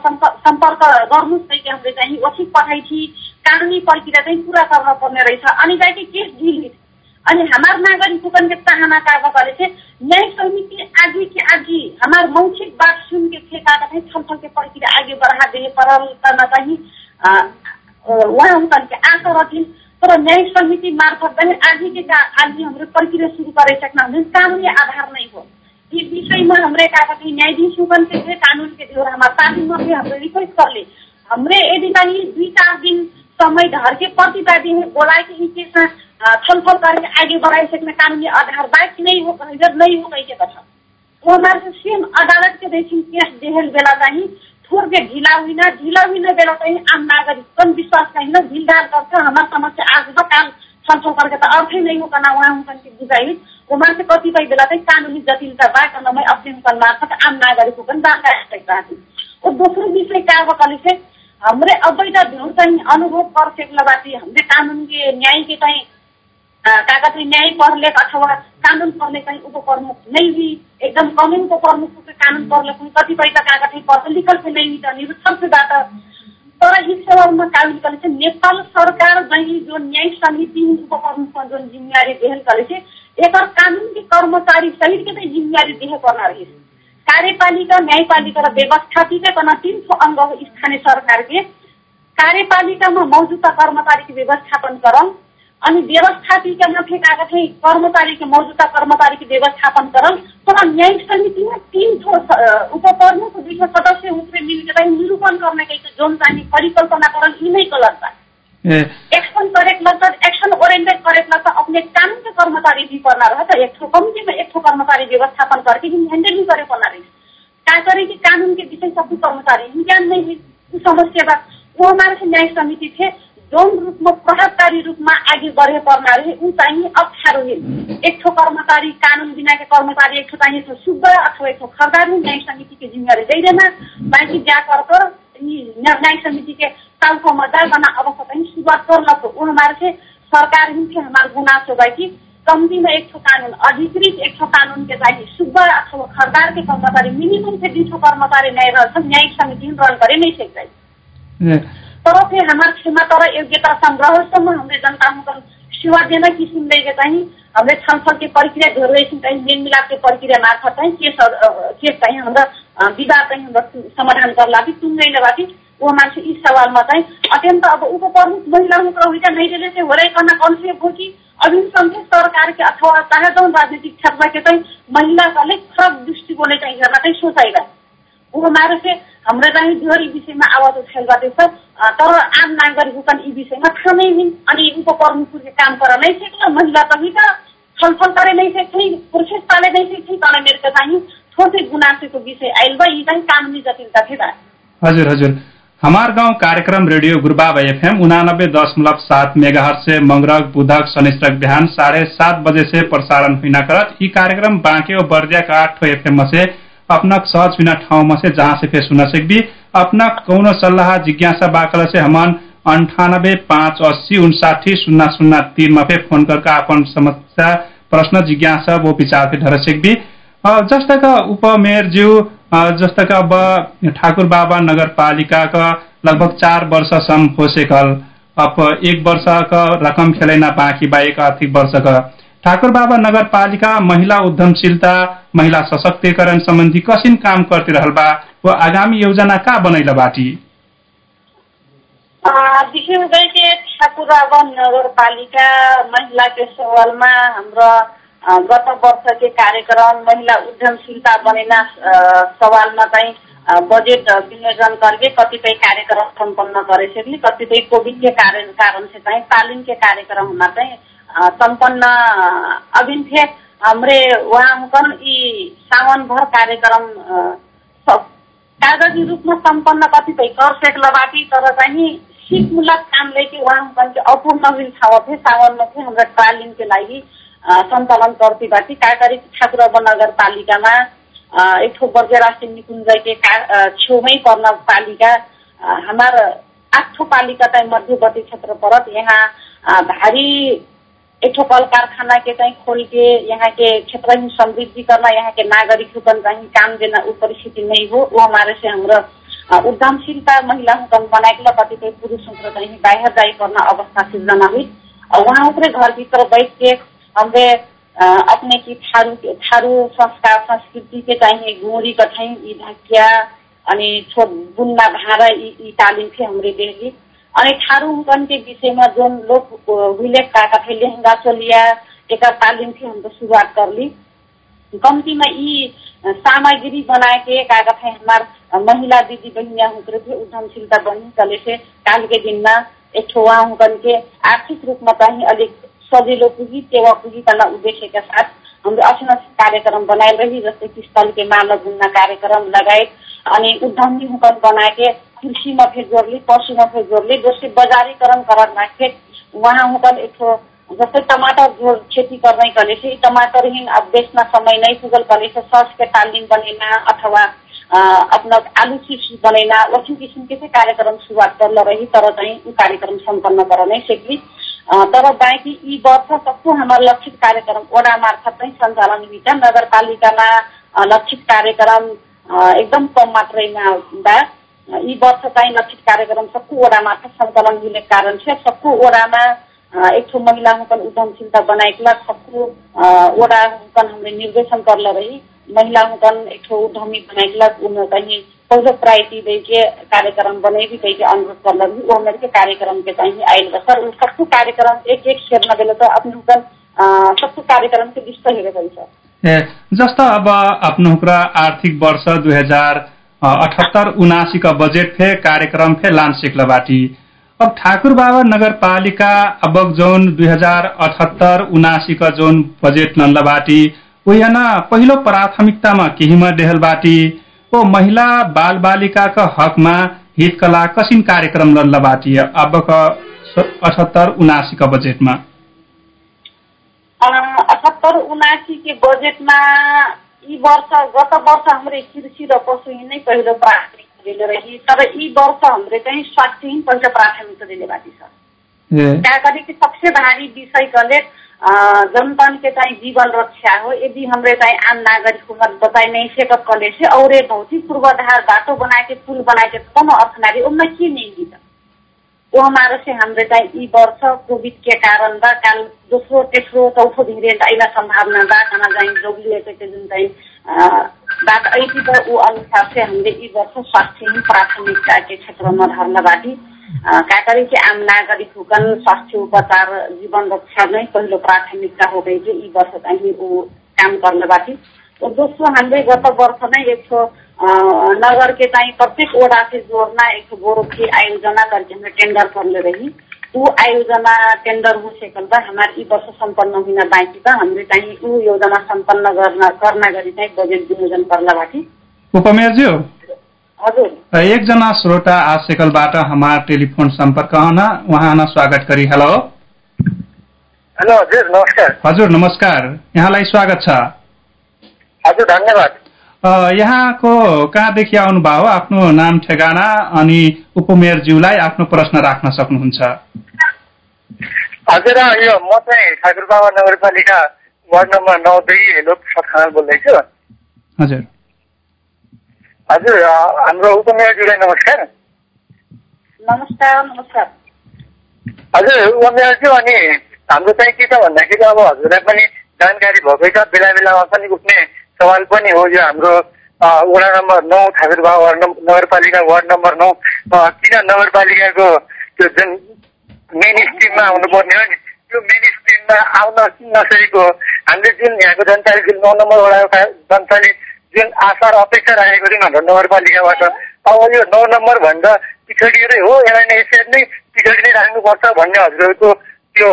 S2: सम्पर्क गर्नुहोस् चाहिँ हामीले चाहिँ वसित पठाइ थी। कानुनी प्रक्रिया चाहिँ पुरा गर्न पर्ने रहेछ। अनि चाहिँ केस डिलिट अनि हमार नागरिक हुकन के चाहना का बकले से न्याय समिति आगे के आगे हमार मौखिक बात सुन के थे का कथे छलफल के प्रक्रिया आगे बढ़ा दे परल करना उनकन के आशा रखिन तर न्याय समिति मार्फत पनि आगे के का आगे हाम्रो प्रक्रिया शुरू करे सकना। हुने कानुनी आधार नहीं हो। इस विषय में हमरे का कथे न्यायाधीश हुकन के कानून हमारे तालीम में हमरे रिक्वेस्ट कर ले। हमरे यदि कहीं दुई चार दिन समय धर के प्रतिवादी बोलाए के ही केस छलफल करके आगे बढ़ाई सकने कानूनी आधार बाइक नहीं हो इधर नहीं हो कहीं के कथा। वो हमारे से सेम अदालत के देखिन केस देहल बेला चाहिँ के ढिला हुई ढिला हुई बेला चाहिँ आम नागरिक कम विश्वास कहीं ढिलढाल गर्छ। हमार समस्या आज त काल छलफल करके त अर्थै नहीं हो वहाँ हुकन के बुझाइ। वो मान्छे कतिपय बेला चाहिँ कानुनी जटिलता बा कनमा अपने हुकन मार्फत आम नागरिक हुकन जानकारी चाहती और दोस्रो विषय का बकली से हमरे अवैध भिड़ चाहिँ अनुभव कर सकला बाटी हमरे कानून के न्याय के चाहिँ कागज न्याय प्रलेख अथवा कानुन प्रलेख चाहिँ उपप्रमुख नै भी एकदम कानुनको प्रमुख के कानुन प्रलेख कतिपय त लिखल से नै त निरुत्सबाट तर यी सेवामा कानुन चाहिँ नेपाल सरकार चाहिँ जो न्याय समिति उपप्रमुखमा जुन जिम्मेवारी देहल चाहिँ एकर कानुन के कर्मचारी सहित के चाहिँ जिम्मेवारी देह पर्ना रहेछ कार्यपालिका न्यायपालिका र व्यवस्थापिका कन तीन सौ अंग स्थानीय सरकार के कार्यपालिकामा मौजूदा कर्मचारी के व्यवस्थापन करम अनि व्यवस्थापिकामा फेकाएका थिए कर्मचारीको मौजूदा कर्मचारीको व्यवस्थापन करल तर न्यायिक समितिमा तीन ठो उपप्रमुख बीचमा सदस्य उसले मिलकर निरूपण गर्ने कहीं जोन चाहिने परिकल्पना करल यिनै गलत बा एक्शन करेक्ट लगता एक्शन ओरिएंटेड करेक्ट लगता अपने काम के कर्मचारी भी करना रहता एक ठो कम्ती में एक ठो कर्मचारी व्यवस्थापन करके ही हैंडल भी करे रही क्या करे कि कानून के विषय सब कर्मचारी ही ज्ञान नहीं समस्या बा वो हमारे से न्याय समिति थे जौन रूपमा प्रभावकारी रूपमा आगे बढे पर्ना रहे ऊ चाहिँ अप्ठ्यारो एक ठो कर्मचारी कानुन बिनाको कर्मचारी एक ठो चाहिँ एक शुद्ध अथवा एक ठो खरदार न्याय समितिको जिम्मेवारी दैदैन। बाँकी जा कर न्याय समिति के टाउकोमा जा बना अवस्था तो वो हमारे से सरकार ही थे हमारे गुनासो बा कि? एक ठो कानुन अधिकृत एक ठो कानुन के चाहिँ शुद्ध अथवा खरदार के कर्मचारी मिनिमम से दुई ठो कर्मचारी न्याय रहन्छ न्यायिक समिति रन करे नहीं सकता तर फिर हमारे क्षमा तर योग्यता संग्रहसम्म हामीले जनताको सेवा देन किसिमले चाहिँ हामीले छलफल के प्रक्रिया धेरै चाहिँ मेलमिलाप के प्रक्रिया मार्फत चाहिँ केस केस चाहिँ हाम्रा विवाद चाहिँ हाम्रो समाधान गर्ला कि तुङ्गैले बाटी। वो मान्छे यी सवालमा चाहिँ अत्यन्त अब उपप्रमुख महिला प्रवृत्ति नहीं देने से हो रही करना कॉन्सेप्ट हो कि अभी संघीय सरकार के अथवा चाहे जौन राजनीतिक क्षेत्र के चाहिँ महिलाहरूले खराब दृष्टिकोणले चाहिँ हेर्न चाहिँ सोचाइरहेको वो हमारे से हाम्रो चाहिँ धेरै विषयमा आवाज उठाइल गर्दैछ। तर आम नागरिक यी विषयमा थाहा नै हुन् अनि उपप्रमुखको काम कर नै सक्छ महिला पनि त छलफल करे नै सक्छ प्रोसेस पाले नै सक्छ तर मेरो चाहिँ छोटे गुनासोको विषय आइल बा यी चाहिँ कानुनी जटिलता थियो
S1: हजुर हजुर। हमार गाउँ कार्यक्रम रेडियो गुरुबाब एफएम उनानब्बे दशमलव सात मेगाहर से मंगरक बुधक शनिश्रक बिहान साढ़े सात बजे से प्रसारण हुई करत ई कार्यक्रम बाँके बर्दिया का आठ एफएम से अपना सहज बिना ठाउँमा से जहाँ से फिर सुन सकबी अपना कौन सल्लाह जिज्ञासा बाकल से हमान अंठानब्बे पाँच अस्सी उनसाठी शून्य शून्य तीन फिर फोन करके अपन समस्या प्रश्न जिज्ञासा वो विचार के धर सकबी उपमेयर ज्यू अब ठाकुर बाबा नगर पालिका का लगभग चार वर्षसम्म हो सकल अब एक वर्ष का रकम खेलैना बाँकी बा एक आर्थिक वर्ष का ठाकुर बाबा नगर पालिका महिला उद्यमशीलता महिला सशक्तिकरण सम्बन्धी कसिन काम करते रहल बा वो आगामी योजना का बनैला बाटी?
S2: विशेष गरी ठाकुर बाबा नगरपालिका महिला के सवालमा हाम्रो गत वर्ष के कार्यक्रम महिला उद्यमशीलता बनेना सवालमा चाहिँ बजेट विनियोजन करके कतिपय कार्यक्रम सम्पन्न सकली कतिपय कोविड के कारण कारण चाहिँ तालिम के कार्यक्रममा चाहिँ सम्पन्न अभिन थे हमरे वहाँ यी सावन भर कार्यक्रम कागजी रूपमा सम्पन्न कतिपय कर सेक्लबाटी तर चाहिँ सिपमूलक काम लेके वहाँ के अपूर्ण हुई ठाउँ थे सावनमा थे हाम्रो तालिम के लागि सञ्चालन करती बाटी कागरी ठाकुरब नगरपालिकामा एक ठो बर्गेरासी निकुञ्ज के का छेउमै पर्न पालिका हमार आठ पालिका चाहिँ मध्यवर्ती क्षेत्र परत यहाँ भारी एक कल कारखाना के चाहिँ खोल के यहाँ के क्षेत्र समृद्धि करना यहाँ के नागरिक रूपन चाहिँ काम देना वो परिस्थिति नहीं हो। वो हमारे से हाम्रो उद्यमशीलता महिला हुकन बनाएके कतिपय पुरुषों चाहिँ बाहिर जाई करना अवस्था सिर्जना हुई और वहाँ उपरे घर भीतर अपने की थारू थारू संस्कार संस्कृति के चाहिँ गोरी चाहिँ यी ढाकिया अनि छो बुन्ना भाँडा यी तालिम थे हमरे देहली। अनि ठारू हुकन के विषयमा जोन लोग विलेख का थे लेहंगा चोलिया एक तालिम थी हमको शुरुआत कर ली कम्तीमा यी सामग्री बनाए के काका थे हमार महिला दिदी बहिनिया हुकर थे उद्यमशीलता बनी चले थे काल के दिनमा एक ठो आर्थिक रूपमा चाहिँ अलिक सजिलो पुगी टेवा पुगी करना उद्देश्य के साथ हाम्रो असिना कार्यक्रम बनाए रही जस्तै कि स्थल के मानव घुम्न कार्यक्रम लगायत अनि उद्यमी हुकन बनाए कृषिमा फेर जोडली पशुमा फेर जोडली जस्तै बजारीकरण वहाँ हुकन एक ठो जस्तै टमाटर जो खेती गर्ने कले चाहिँ टमाटर अब बेच्न समय नै पुगल कले से सस के तालिम बनेना अथवा अपना आलू चिप्स बनेना वैसे किसिम के चाहिँ कार्यक्रम सुरुवात कर रही तर चाहिँ ऊ कार्यक्रम सम्पन्न कर नै सकली तर बाँकी यी वर्ष सबको हाम्रो लक्षित कार्यक्रम वडा मार्फत चाहिँ सञ्चालन हुन्छ नगरपालिकामा लक्षित कार्यक्रम एकदम कम मात्रैमा बा यी वर्ष चाहिँ लक्षित कार्यक्रम सबको वडा मार्फत सञ्चालन हुने कारण छ। सबको वडामा अ, एक ठो महिला हुकन उद्यमशीलता बनाएकला सबको वडा हुकन हमरे निर्देशन करल रही। महिला हुकन एक ठो उद्यमी बनाएकला उनमें कहीं पहिलो प्रायोरिटी दे कार्यक्रम कह के अनुरोध करल रही। वो मेरे के कार्यक्रम सर सबको कार्यक्रम एक एक शेयर बेले तो अपने हुकन सबको कार्यक्रम के विस्त गई सर
S1: जस्तो अब आफ्नो आर्थिक वर्ष दुई हजार अठहत्तर उनासी का बजेट फे कार्यक्रम फे लान सिक्लबाटी अब ठाकुर बाबा नगरपालिका अब जोन दुई हजार अठहत्तर उनासी का जोन बजेट नल्लबाटी यहाँ पहिलो प्राथमिकतामा केहीमा देहलबाटी वो महिला बाल बालिका का हकमा हित कला कसिन कार्यक्रम लल्लबाटी अब का अठहत्तर उनासी का बजेटमा।
S2: अठहत्तर उनासी के बजेटमा यी वर्ष गत वर्ष हाम्रो कृषि र पशुहीन नै पहिलो प्राथमिकता दिले रही तर यी वर्ष हाम्रो चाहिँ स्वास्थ्यहीन पहिलो प्राथमिकता दिने बाँकी छ क्या करे कि सबसे भारी विषय कले जनतन के चाहिँ जीवन रक्षा हो यदि हमरे चाहिँ आम नागरिक को मत बताई नहीं सकत कले से और भौतिक पूर्वाधार बाटो बना के पुल बना के कोनो अर्थ नारी उनमें के नहीं दी हमरे चाहिँ यी वर्ष कोविड के कारण बा काल दोस्रो तेस्रो चौथो भेरिएन्ट आइला सम्भावना कहाँ चाहिँ डब्लुएचओ के जुन चाहिँ अ, बात ऐति बा ऊ अनुसार से हामीले यी वर्ष स्वास्थ्य प्राथमिकता के क्षेत्रमा धर्न बाटी काकरी के आम नागरिक हुकन स्वास्थ्य उपचार जीवन रक्षा नै पहिलो प्राथमिकता हो गई कि यी वर्ष चाहिँ ऊ काम गर्न दोस्रो हामीले गत वर्ष नै एक ठो अ, नगर के चाहिँ प्रत्येक वडा से जोड़ना एक ठो गोरखी आयोजना करके हमें टेंडर करले रही। ऊ आयोजना टेंडर हो सकल बा हमारे यी वर्ष सम्पन्न हुन बाँकी बा हामीले चाहिँ ऊ योजना सम्पन्न गर्न गर्न गरी चाहिँ बजेट विनियोजन पर्ला बाटी
S1: उपमेयरज्यू
S2: हजुर।
S1: एकजना श्रोता आजकलबाट हमार टेलिफोन सम्पर्क हन। उहाँ स्वागत करी। हेलो।
S4: हेलो हजुर नमस्कार।
S1: हजुर नमस्कार। यहाँलाई स्वागत छ।
S4: हजुर धन्यवाद।
S1: अ, यहाँको कहाँदेखि आउनुभयो आफ्नो नाम ठेगाना अनि उपमेयरज्यूलाई आफ्नो प्रश्न राख्न सक्नुहुन्छ।
S4: हजुर यो म चाहिँ ठाकुर बाबा नगरपालिका वार्ड नम्बर नौ दुई लोकप्रसाद खनाल बोल्दैछु।
S1: हजुर।
S4: हजुर हाम्रो उपमेयरज्यूलाई नमस्कार।
S2: नमस्कार नमस्कार।
S4: हजुर उपमेयरज्यू अनि हाम्रो चाहिँ के छ भन्दाखेरि अब हजुरलाई पनि जानकारी भएकै छ। बेला बेलामा पनि उठ्ने सवाल पनि हो यो हाम्रो वडा नम्बर नौ ठाकुर बाबा वार्ड नगरपालिका वार्ड नम्बर नौ। किन नगरपालिकाको त्यो जुन मेन स्ट्रिममा आउनुपर्ने हो नि? त्यो मेन स्ट्रिममा आउन नसकेको हामीले जुन यहाँको जनताले जुन नौ नम्बर वडाका जनताले जुन आशा र अपेक्षा राखेको थियौँ हाम्रो नगरपालिकाबाट अब यो नौ नम्बर भन्दा पिछडिएरै हो यसलाई नै यसरी नै पिछडी नै राख्नुपर्छ भन्ने हजुरहरूको त्यो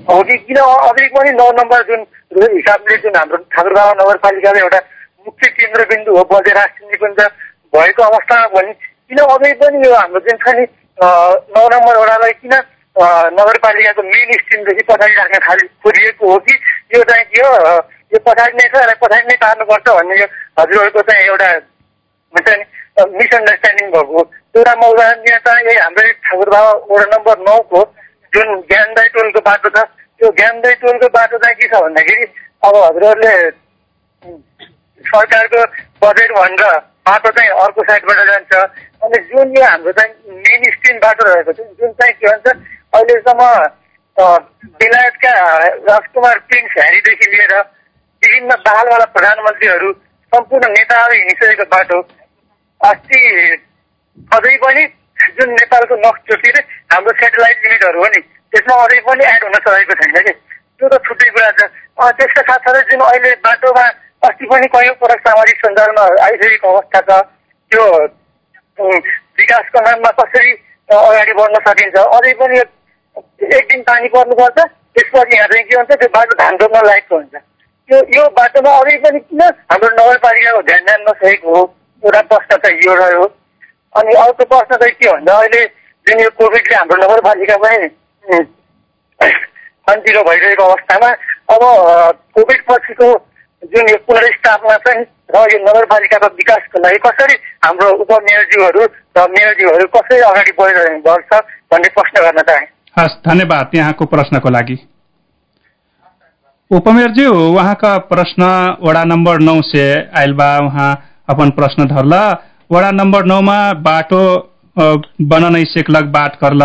S4: हो कि किन अझै पनि नौ नम्बर जुन हिसाबले जुन हाम्रो ठाकुरबाबा नगरपालिकाले एउटा मुख्य केन्द्रबिन्दु हो बजेर निकुञ्ज भएको अवस्थामा पनि किन अझै पनि यो हाम्रो जुन छ नि नौ नम्बर वडालाई किन नगरपालिकाको मेन स्ट्रिमदेखि पछाडि राख्न थालि खोजिएको हो कि? यो चाहिँ के हो? यो पछाडि नै छ यसलाई पछाडि नै पार्नुपर्छ भन्ने यो हजुरहरूको चाहिँ एउटा हुन्छ नि मिसअन्डरस्ट्यान्डिङ भएको एउटा म उदाहरण दिएँ त यही हाम्रो ठाकुरबाबा वडा नम्बर नौको जुन ज्ञानदाई टोलको बाटो छ त्यो ज्ञानदाई टोलको बाटो चाहिँ के छ भन्दाखेरि अब हजुरहरूले सरकारको बजेट भनेर बाटो चाहिँ अर्को साइडबाट जान्छ। अनि जुन यो हाम्रो चाहिँ मेन स्ट्रिम बाटो रहेको छ जुन चाहिँ के भन्छ अहिलेसम्म बेलायतका राजकुमार प्रिन्स ह्यारीदेखि लिएर विभिन्न बहालवाला प्रधानमन्त्रीहरू सम्पूर्ण नेताहरू हिँडिसकेको बाटो। अस्ति अझै पनि जुन नेपालको नक्सचोटी हाम्रो सेटेलाइट युनिटहरू हो नि त्यसमा अझै पनि एड हुन सकेको छैन कि? त्यो त छुट्टै कुरा छ। त्यसका साथसाथै जुन अहिले बाटोमा अस्ति पनि कयौँ पटक सामाजिक सञ्जालमा आइसकेको अवस्था छ त्यो विकासको नाममा कसरी अगाडि बढ्न सकिन्छ। अझै पनि एक दिन पानी पर्नुपर्छ त्यसपछि यहाँ चाहिँ के हुन्छ त्यो बाटो धान रोप्न लायकको हुन्छ। त्यो यो बाटोमा अझै पनि किन हाम्रो नगरपालिकाको ध्यान जान नसकेको हो? एउटा प्रश्न चाहिँ यो रह्यो। अनि अर्को प्रश्न चाहिँ के भन्दा अहिले जुन यो कोभिडले हाम्रो नगरपालिका पनि सन्तिलो भइरहेको अवस्थामा अब कोभिड पछिको जुन यो पुनर्स्थापना चाहिँ र यो नगरपालिकाको विकासको लागि कसरी हाम्रो उपमेयरज्यूहरू र मेयरज्यूहरू कसरी अगाडि बढिरहनु भएको छ भन्ने प्रश्न गर्न चाहे।
S1: हस् धन्यवाद यहाँको प्रश्नको लागि। उपमेयरज्यू उहाँका प्रश्न वडा नम्बर नौ से आयल बा उहाँ अपन प्रश्न धरल। वडा नम्बर नौमा बाटो बन नहीं सेकलक बाट करल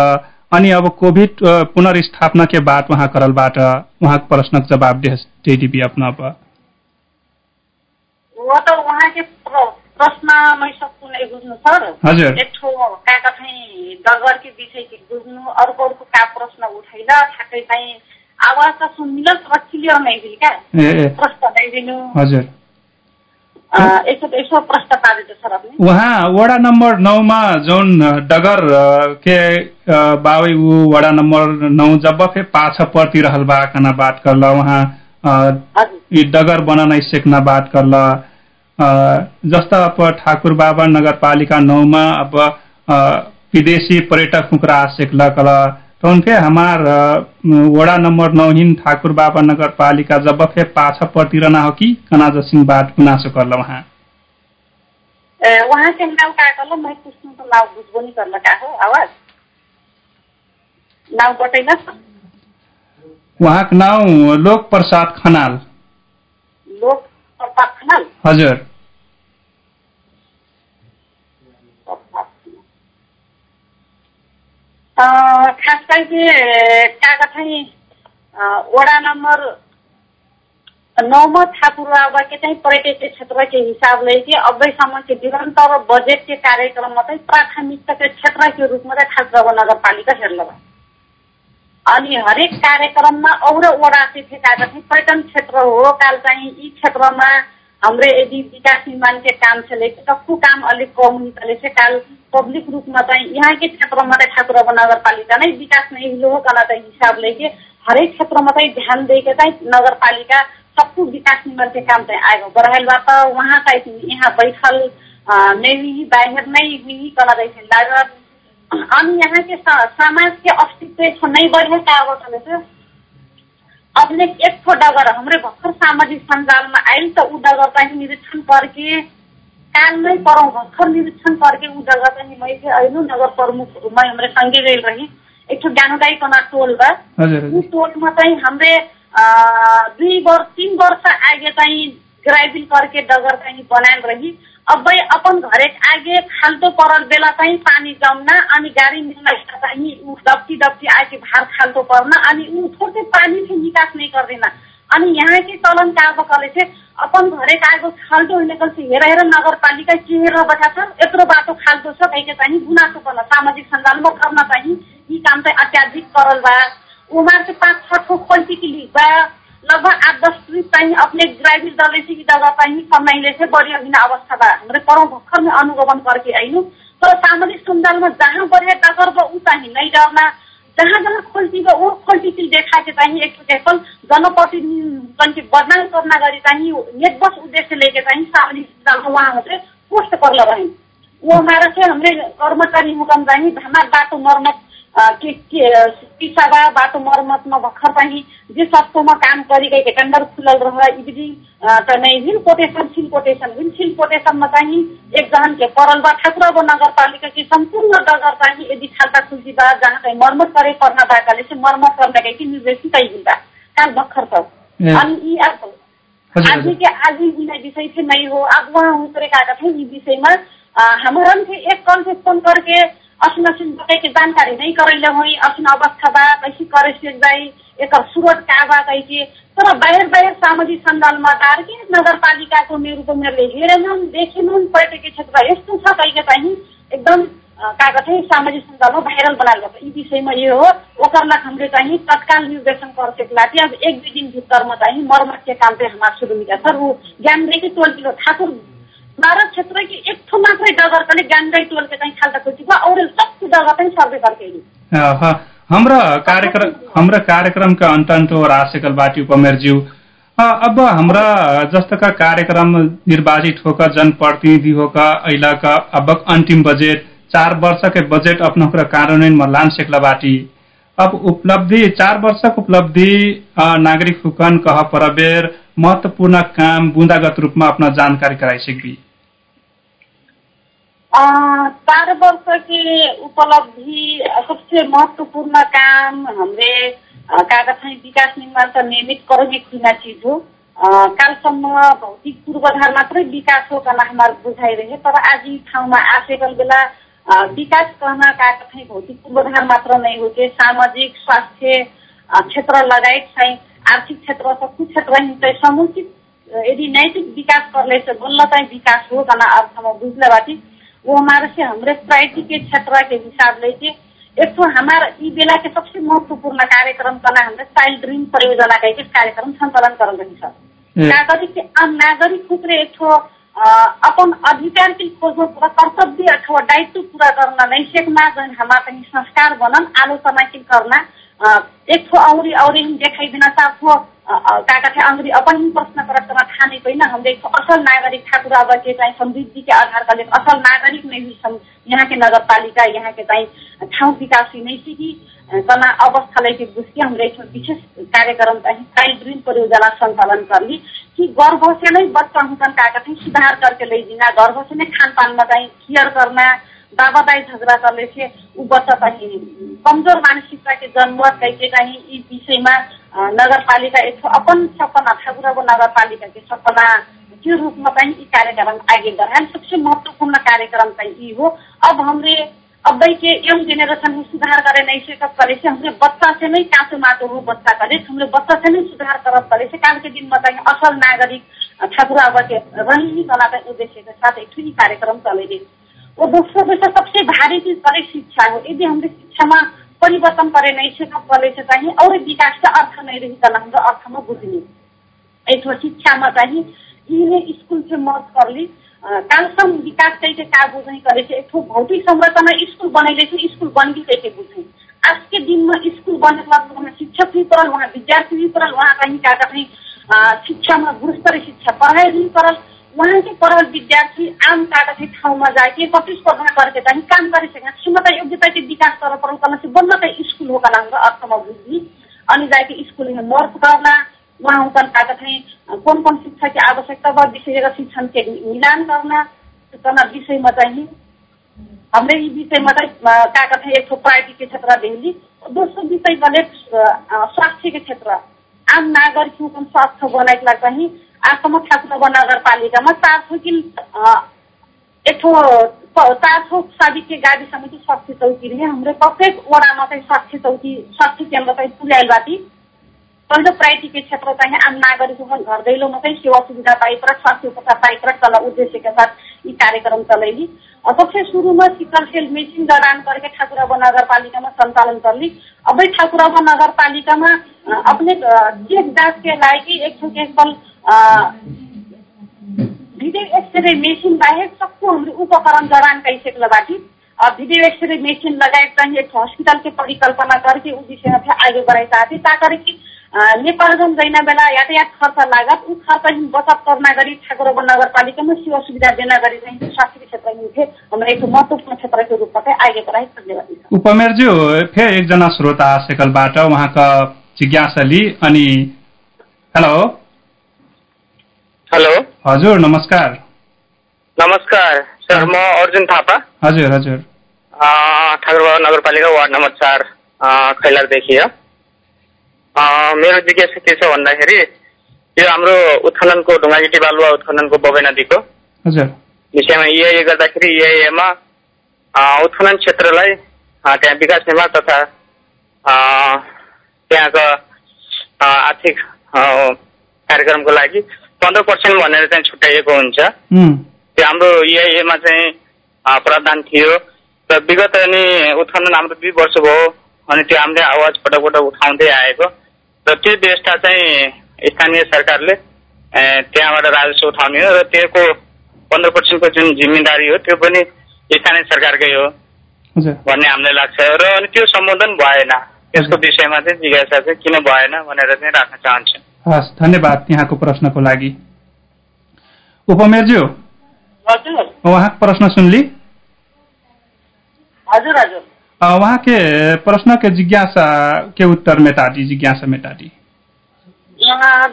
S1: अनि अब कोभिड पुनर्स्थापना के बात वहाँ करल बाट वहाँ प्रश्न जवाब दे दीबी अपना पर
S2: वो त उहाँकै प्रश्न मै सक्छु नै बुझ्नु सर।
S1: हजुर।
S2: एक ठो काका चाहिँ डगरकै विषय बुझ्नु अर्को अर्को का प्रश्न उठाइल ठ्याक्कै चाहिँ आवाज त सुनिल तर क्लियर नै दिनु क्या प्रश्न नै दिनु
S1: हजुर। वहाँ वडा नम्बर नौमा जौन डगर के ऊ वडा नम्बर नौ जब फे पाछ पर्ती रहल बा कना बात करला। ई डगर बना नहीं सेकना बात करला। जस्ता अब ठाकुर बाबा नगरपालिका नौमा अब विदेशी पर्यटक मुकरा सेकला कला। तो उनके हमार वडा नंबर नौ हिन ठाकुर बाबा नगरपालिका जब फे पाछ पर्ती रहना हो कि कना जसिन बात गुनासो करला वहाँ?
S2: वहाँ चाहिँ नाउ का कल मैं पुस्नु त नाउ बुझ्बो नि गर्न का हो? आवाज? नाउ बटैन?
S1: वहाँ नाम लोक प्रसाद खनाल।
S2: लोक प्रताप खनाल?
S1: हजुर।
S2: खास काका चाहिँ वडा नम्बर नौमा ठाकुरबाबा के चाहिँ पर्यटकीय क्षेत्र के हिसाबले कि अबैसम्म के निरन्तर बजेट के कार्यक्रममा चाहिँ प्राथमिकता के क्षेत्र के रूपमा चाहिँ ठाकुरबाबा नगरपालिका हेर्नु भयो। अनि हरेक कार्यक्रममा और वडा चाहिँ चाहिँ पर्यटन क्षेत्र हो काल चाहिँ यी क्षेत्रमा हाम्रो यदि विकास निर्माण के काम छ लेके सक्कु काम अलिक कम चाहिँ काल पब्लिक रूपमा चाहिँ यहाँकै क्षेत्रमा चाहिँ ठाकुरबाबा नगरपालिका नै विकास नै हिलो हो कला चाहिँ हिसाबले कि हरेक क्षेत्रमा चाहिँ ध्यान दिएको चाहिँ नगरपालिका सबको विकास निर्माण के काम चाहिँ आएको बराहेलबाट उहाँ चाहिँ यहाँ बैठल नेवी बाहिर नै हुई कला चाहिँ लागत। अनि यहाँ के समाज के अस्तित्व नहीं बढ़े का अपने एक ठो डगर हमरे भर्खर सामाजिक सञ्जालमा आइल त ऊ डगर चाहिँ निरीक्षण करके कालमै परौँ भर्खर निरीक्षण करके ऊ डगर चाहिँ मैं चाहिँ अहिलो नगर प्रमुख मैं हमरे सँगै रही। एक ठो ज्ञानोदायीकना टोल बा। टोलमा चाहिँ हमरे दुई वर्ष तिन वर्ष आगे चाहिँ ग्राइबिल करके डगर चाहिँ बनाएल रही। अब अपन घरे आगे खाल्टो परल बेला चाहिँ पानी जम्न अनि गाडी मिल्न चाहिँ ऊ डप्टी डप्टी आके भार खाल्टो पर्न अनि ऊ थोड़े पानी से निकास नहीं गर्दैन अनि यहाँ के चलन का बकले चाहिँ अपन घरे आगो खाल्टो हुने कल हेर हेर नगरपालिका के हेरेर छ यत्रो बाटो खाल्टो छ कहिले चाहिँ गुनासो पर्न सामाजिक सञ्जालमा गर्न चाहिँ यी काम चाहिँ अत्याधिक करल बा। उमार से पाँच छ ठो खोल्टी बा। लगभग आठ दस चाहिँ अपने ग्रामीण दल की जगह चाहिँ समयले चाहिँ बढी अघिन अवस्था बा हमरे परौँ भर्खर में अनुगमन करके आइनु। तर सामाजिक सञ्जालमा जहाँ बढ़िया डगर बा ऊ चाहिँ नै डरना जहाँ जहाँ खोल्टी बा वो खोल्टी की देखा के चाहिँ एक केवल जनप्रतिनिधि बदनाम करना गरी चाहिँ नेटबस उद्देश्य लेके चाहिँ सामाजिक सञ्जालमा उहाँ चाहिँ पोस्ट कर रहे वो हमारा से हमरे कर्मचारी हुकम चाहिँ हमार बाटो मर्मत के पिसाबा बाटो मर्मतमा भर्खर पनि जे सस्तोमा काम गरिरहेको टेन्डर खुलल रह इभिनिङ चाहिँ हिल कोटेसन सिल कोटेसन हिल सिल कोटेसनमा चाहिँ बा ठाकुराबो नगरपालिका की सम्पूर्ण डगर चाहिँ यदि खाल्टा खुल्टी बा जहाँ चाहिँ मर्मत करे पर्न बाकाले चाहिँ मर्मत गर्ने काही निर्देशित हुँदा काल भर्खर छ अनि यी आज के आज ही विषय से नहीं हो। अब वहाँ उतरेका थे यी विषयमा हमारा एक कल से फोन करके असिन असिन के जानकारी नहीं करैले हुई असिन अवस्था बा कैसे करे से एक स्रोत का। बा तर बाहिर बाहिर सामाजिक सञ्जालमा तार के? नगरपालिकाको मेरो मेरोले हेरेनन् देखेनन् पर्यटकीय क्षेत्र यस्तो छ कहिले चाहिँ एकदम कागज सामाजिक सञ्जालमा भाइरल बनाएर गर्छ यी विषयमा यो हो। ओकरमा हामीले चाहिँ तत्काल निर्देशन कर लागि अब एक दुई दिन भित्रमा चाहिँ मर्मत के काम चाहिँ हाम्रो सुरु सर ऊ ज्ञानदेखि टोल किलो ठाकुर बाह्र क्षेत्र कि एक ठो मात्रै डगर कले ज्ञानदै टोल के चाहिँ खाल्टा खुल्टी भयो और सब डगर चाहिँ सर्वे करके
S1: हाम्रो कार्यक्रम हाम्रो कार्यक्रम का अंत अंत हो राशेकल बाटी उपमेरज्यू अब हाम्रा जस्ता कार्यक्रम निर्वाचित होकर जनप्रतिनिधि होकर अहिला का अब अंतिम बजेट चार वर्ष के बजेट अपना कार्यान्वयन में लान सेकला बाटी। अब उपलब्धि चार वर्षक उपलब्धि नागरिक हुकन कह परबेर महत्वपूर्ण काम बुंदागत रूप में अपना जानकारी कराई सकती
S2: चार वर्ष की उपलब्धि सबसे महत्वपूर्ण काम हमरे कागज विकास निर्माण त नियमित कर्मी खुना चीज हो। कालसम्म भौतिक पूर्वाधार मात्रै विकास हो कना हाम्रो बुझाइरहे तर आज ठाउँमा आसेकल बेला विकास गर्न कागज भौतिक पूर्वाधार मात्र नै हो कि सामाजिक स्वास्थ्य क्षेत्र लगायत चाहिँ आर्थिक क्षेत्र सबै क्षेत्र चाहिँ समुचित यदि नैतिक विकास से बल्ल चाहिँ विकास हो कना अर्थमा बाटी वो हमारे से हमरे प्रायोरिटी के क्षेत्र के हिसाब से एक तो हमारा बेला के सबसे महत्वपूर्ण कार्यक्रम कला हमरे चाइल्ड ड्रीम परियोजना का एक कार्यक्रम संचालन कर रही है नागरिक के नागरिक रूप एक ठो अपन अधिकार के खोज्नु पूरा कर्तव्य अथवा दायित्व पूरा गर्न नैसेकमा जुन हमारा संस्कार बनन आलोचना के करना एक ठो औरी औरी देखाइदिन चाहतो काका थे अंग्री अपन ही प्रश्न करत करा ठाने पहिना हमरे एक असल नागरिक ठाकुर अब के चाहिँ समृद्धि के आधार असल नागरिक नै हुई यहाँ के नगर पालिका यहाँ के चाहिँ ठाउँ विकास नै सिकी। कना अवस्थालाई के बुझके हमरे एक विशेष कार्यक्रम चाहिँ चाइल्ड ड्रीम परियोजना सञ्चालन करली कि गर्भ से नै बच्चा हुकन काका चाहिँ सुधार करके लैदिना गर्भ से नै खानपानमा चाहिँ केयर करना बाबा दाई झगडा करले ऊ बच्चा चाहिँ कमजोर मानसिकता के जन्मत कैसे चाहिँ यी विषयमा नगरपालिका एक अपन सपना ठाकुरको नगरपालिका के सपना त्यो रूपमा चाहिँ यी कार्यक्रम आगे बढ़ाएं। सबसे महत्वपूर्ण कार्यक्रम चाहिँ यी हो। अब हमरे अब के यंग जेनरेशन में सुधार करे नहीं से कब करे बच्चा से नहीं काँचो माटो हो बच्चा करे हमरे बच्चा से नहीं सुधार करब करे से काल के चाहिँ असल नागरिक ठाकुर अब के रही कला के साथ एक कार्यक्रम चले वो दोस्रो सबसे भारी चीज करे शिक्षा हो यदि हमरे शिक्षामा परिवर्तन करे कब करे से चाहिए और विकास का अर्थ नहीं रही कला हाम्रो अर्थमा बुझ्ने। एक शिक्षामा चाहिँ यिने स्कुल चाहिँ मर्ज करली कालसम्म विकास कैसे का बुझे करे से एक भौतिक संरचना स्कुल बनैले चाहिँ स्कुल बन्दी कैसे बुझे आज के दिन में स्कुल बने वहाँ शिक्षक भी परल वहाँ विद्यार्थी भी परल वहाँ कहीं का शिक्षामा गुणस्तरीय शिक्षा पढ़ाई भी परल के पढ़ल विद्यार्थी आम कागज ठाउँमा जाके प्रतिस्पर्धा करके चाहिँ काम गरिसकेका क्षमता योग्यता के विकास परल कला से बन्न चाहिँ स्कुल हो कला अर्थमा बुझ्ने अनि जाके स्कुल मर्फ करना वहाँ उनका कागज है कौन कौन शिक्षा की आवश्यकता व विषय शिक्षण के मिलान करना करना विषय में चाहिए हमने ये विषय में कागज है एक प्रायोरिटी के क्षेत्र देली दोस्रो विषय गले स्वास्थ्य के क्षेत्र। आम नागरिक स्वास्थ्य बनाए ला चाहिँ आसम्म ठाकुर नगरपालिकामा चार कि एक चार सौ साबिके गाडी समिति स्वास्थ्य चौकी रहे हाम्रो प्रत्येक वडामा चाहिँ स्वास्थ्य चौकी स्वास्थ्य केन्द्र चाहिँ पुर्याइलबाटी पहिलो प्रायोरिटी के क्षेत्र चाहिँ आम नागरिक घर दैलोमा चाहिँ सेवा सुविधा पाइपर स्वास्थ्य उपचार पाइपर चल उद्देश्यका साथ यी कार्यक्रम चलैली सबसे शुरू में सिकल सेल मेसिन जड़ान करके ठाकुराबा नगर पालिका में संचालन करली अब ठाकुराबा नगर पालिका में अपने चेक जांच के लायक एक ठो भिडियो एक्सरे मेसिन बाहेक सबको हाम्रो उपकरण जड़ान कैसे बाटी और वीडियो एक्सरे मेसिन लगायत चाहिँ एक परिकल्पना करके उस विषय में आगे बढ़ाई चाहती ताकि कि नेपालगञ्ज जैना बेला यातायात खर्च लागत ऊ खर्च बचत करना गरी ठाकुरबा नगरपालिकामा सेवा सुविधा देना गरी चाहिँ स्वास्थ्य क्षेत्र हाम्रो एक महत्वपूर्ण क्षेत्र के रूपमा चाहिँ आगे बढ़ाई धन्यवाद
S1: उपमेयरज्यू फेरि एकजना श्रोता सेकलबाट उहाँका जिज्ञासा लि अनि हेलो।
S5: हेलो
S1: हजुर नमस्कार।
S5: नमस्कार सर म अर्जुन थापा।
S1: हजुर हजुर।
S5: ठाकुरबाबा नगरपालिका वार्ड नम्बर चार खैलारदेखि हो मेरो जिज्ञासा के छ भन्दाखेरि यो हाम्रो उत्खननको ढुङ्गागिटी बालुवा उत्खननको बबे नदीको
S1: हजुर।
S5: विषयमा इआइए गर्दाखेरि इआइएमा उत्खनन क्षेत्रलाई त्यहाँ विकास निर्माण तथा त्यहाँको आर्थिक कार्यक्रमको लागि पन्ध्र पर्सेन्ट भनेर चाहिँ छुट्याइएको हुन्छ। त्यो हाम्रो इआइएमा चाहिँ प्रावधान थियो। र विगत अनि उत्खनन हाम्रो दुई वर्ष भयो अनि त्यो हामीले आवाज पटक पटक उठाउँदै आएको। र त्यो व्यवस्था चाहिँ स्थानीय सरकारले त्यहाँबाट राजस्व उठाउने हो। र त्यसको पन्ध्र पर्सेन्टको जुन जिम्मेदारी हो त्यो पनि स्थानीय सरकारकै हो भन्ने हामीलाई लाग्छ। र अनि त्यो सम्बोधन भएन। त्यसको विषयमा चाहिँ जिज्ञासा चाहिँ किन भएन भनेर चाहिँ राख्न चाहन्छु।
S1: हस् धन्यवाद यहाँको प्रश्नको लागि। उपमेयरज्यू
S2: हजुर।
S1: उहाँको प्रश्न सुनली? वहाँ के प्रश्न के जिज्ञासा के उत्तर में टाटी जिज्ञासा में टाटी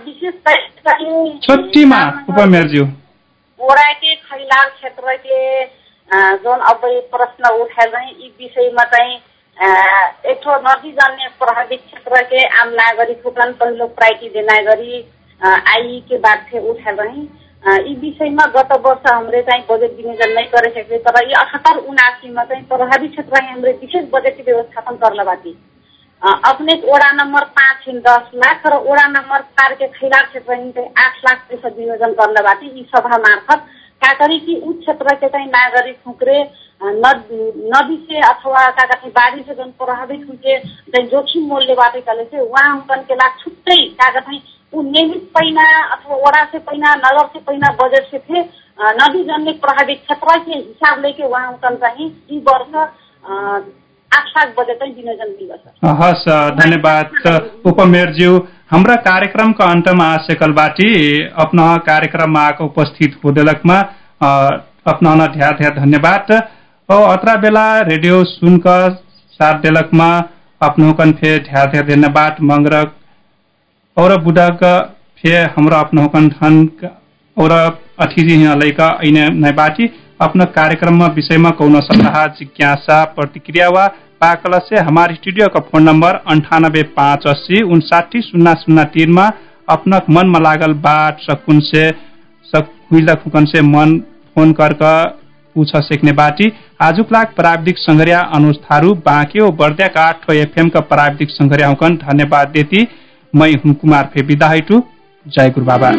S2: विशेष
S1: छोटीमा उपमेयरज्यू
S2: वडा के खैलाल क्षेत्र के जुन अब प्रश्न उठाएर यी विषयमा चाहिँ एक ठो नदी जाने प्रभावित क्षेत्र आम नागरिक को पहिलो प्रायोरिटी देना गरी आई के बात थे उठाएर यी विषयमा गत वर्ष हाम्रो चाहिँ बजेट विनियोजन नै गरिसकेको तर यो अठहत्तर उनासीमा चाहिँ प्रभावित क्षेत्र हाम्रो विशेष बजेट व्यवस्थापन गर्नबाटी अपने वडा नम्बर पाँच दस लाख र वडा नम्बर चार के खैला क्षेत्र आठ लाख पैसा विनियोजन गर्नबाटी यी सभा मार्फत काकरी की उस क्षेत्र के चाहिँ नागरिक फुक्रे नदी से अथवा का कहते बाढ़ी से जन प्रभावित हुए चाहिँ जोखिम मूल्य बाटेकाले चाहिँ उहाँ हुकन के लाग छुट्टै का कहते ऊ नियमित पहिना अथवा वडा से पहिना नगर से पहिना बजेट से थे नदी जन्य प्रभावित क्षेत्र के हिसाब लेके उहाँ हुकन चाहिँ यी वर्ष आठ लाख बजेट चाहिँ विनियोजन दिवस
S1: हस् धन्यवाद उपमेयरज्यू हाम्रा कार्यक्रमको अन्तमा सेकलबाटी अपना कार्यक्रममा आएको उपस्थित हुदेलकमा अपनाउन ढ्या ढ्या धन्यवाद अत्र बेला रेडियो सुनक साथ देलकमा आफ्नो कन फे ढ्या ढ्या धन्यवाद मंगरक और बुडक फे हाम्रो आफ्नो कन ठन और अतिथि लैका ऐने नैबाटी अपना कार्यक्रममा विषयमा कौन सल्लाह जिज्ञासा प्रतिक्रिया वा पाकल से हमारे स्टूडियो का फोन नंबर अंठानब्बे पाँच अस्सी उनसाठी शून्य शून्य तीनमा अपना मन में लागल बात सकुन से हुकन से मन फोन कर पूछ सेक्ने बाटी आजुक लाग प्राविधिक संघरिया अनुज थारू बाँके ओ बर्दिया का आठ एफएम का प्राविधिक संघरिया हुकन। धन्यवाद देती। मैं हुम कुमार फे विदा जय गुरु बाबा